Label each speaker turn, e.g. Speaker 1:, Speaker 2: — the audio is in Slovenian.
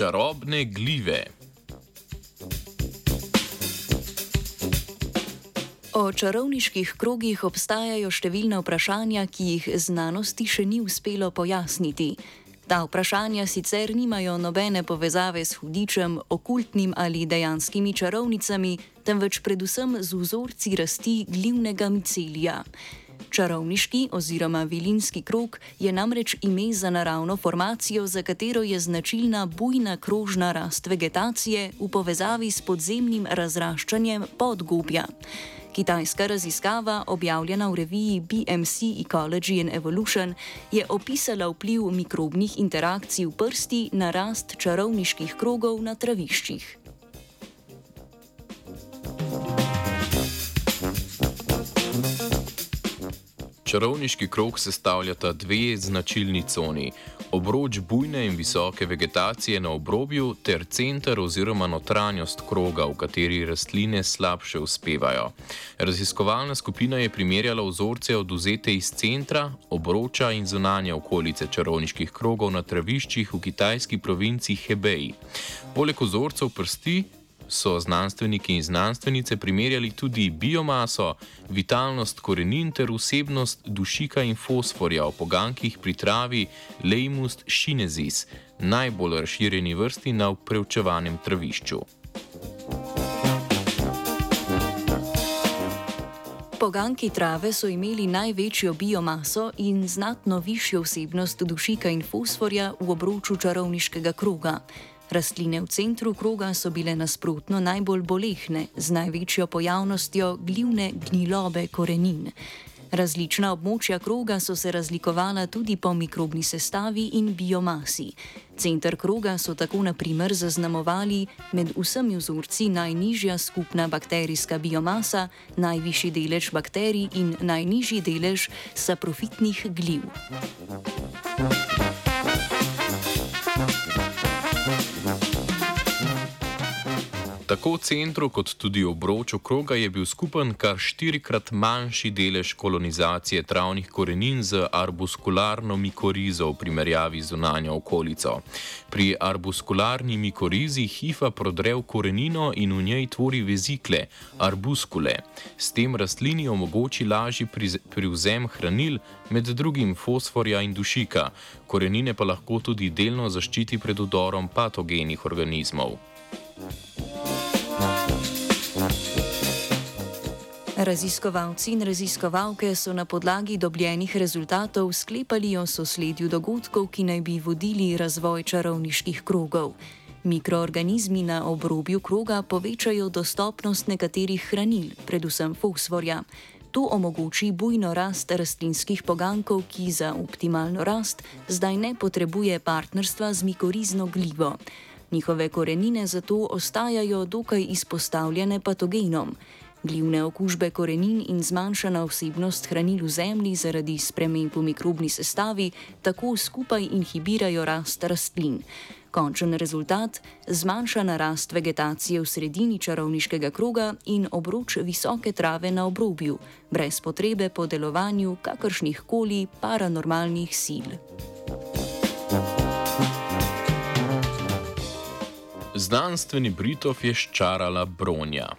Speaker 1: Čarobne glive.
Speaker 2: O čarovniških krogih obstajajo številne vprašanja, ki jih znanosti še ni uspelo pojasniti. Ta vprašanja sicer nimajo nobene povezave s hudičem, okultnim ali dejanskimi čarovnicami, temveč predvsem z vzorci rasti glivnega micelija. Čarovniški oziroma vilinski krog je namreč ime za naravno formacijo, za katero je značilna bujna krožna rast vegetacije v povezavi s podzemnim razraščanjem podgobja. Kitajska raziskava, objavljena v reviji BMC Ecology and Evolution, je opisala vpliv mikrobnih interakcij v prsti na rast čarovniških krogov na traviščih.
Speaker 1: Čarovniški krog sestavljata dve značilni coni: obroč bujne in visoke vegetacije na obrobju ter center oziroma notranjost kroga, v kateri rastline slabše uspevajo. Raziskovalna skupina je primerjala vzorce oduzete iz centra, obroča in zunanje okolice čarovniških krogov na traviščih v kitajski provinci Hebei. Poleg vzorcev prsti so znanstveniki in znanstvenice primerjali tudi biomaso, vitalnost korenin ter vsebnost dušika in fosforja v pogankih pri travi Leimust chinensis, najbolj razširjeni vrsti na preučevanem travišču.
Speaker 2: Poganki trave so imeli največjo biomaso in znatno višjo vsebnost dušika in fosforja v obroču čarovniškega kroga. Rastline v centru kroga so bile nasprotno najbolj bolehne, z največjo pojavnostjo glivne gnilobe korenin. Različna območja kroga so se razlikovala tudi po mikrobni sestavi in biomasi. Center kroga so tako naprimer zaznamovali med vsemi vzorci najnižja skupna bakterijska biomasa, najvišji delež bakterij in najnižji delež saprofitnih gliv.
Speaker 1: Tako v centru kot tudi obroču kroga je bil skupen kar štirikrat manjši delež kolonizacije travnih korenin z arbuskularno mikorizo v primerjavi z zunanjo okolico. Pri arbuskularni mikorizi hifa prodre v korenino in v njej tvori vezikle, arbuskule. S tem rastlini omogoči lažji privzem hranil, med drugim fosforja in dušika, korenine pa lahko tudi delno zaščiti pred udorom patogenih organizmov.
Speaker 2: Raziskovalci in raziskovalke so na podlagi dobljenih rezultatov sklepali o sosledju dogodkov, ki naj bi vodili razvoj čarovniških krogov. Mikroorganizmi na obrobju kroga povečajo dostopnost nekaterih hranil, predvsem fosforja. To omogoči bujno rast rastlinskih pogankov, ki za optimalno rast zdaj ne potrebuje partnerstva z mikorizno glivo. Njihove korenine zato ostajajo dokaj izpostavljene patogenom. Glivne okužbe korenin in zmanjšana vsebnost hranil v zemlji zaradi sprememb v mikrobni sestavi tako skupaj inhibirajo rast rastlin. Končen rezultat: zmanjšana rast vegetacije v sredini čarovniškega kroga in obroč visoke trave na obrobju, brez potrebe po delovanju kakršnih koli paranormalnih sil.
Speaker 1: Znanstveni Britov je ščarala bronja.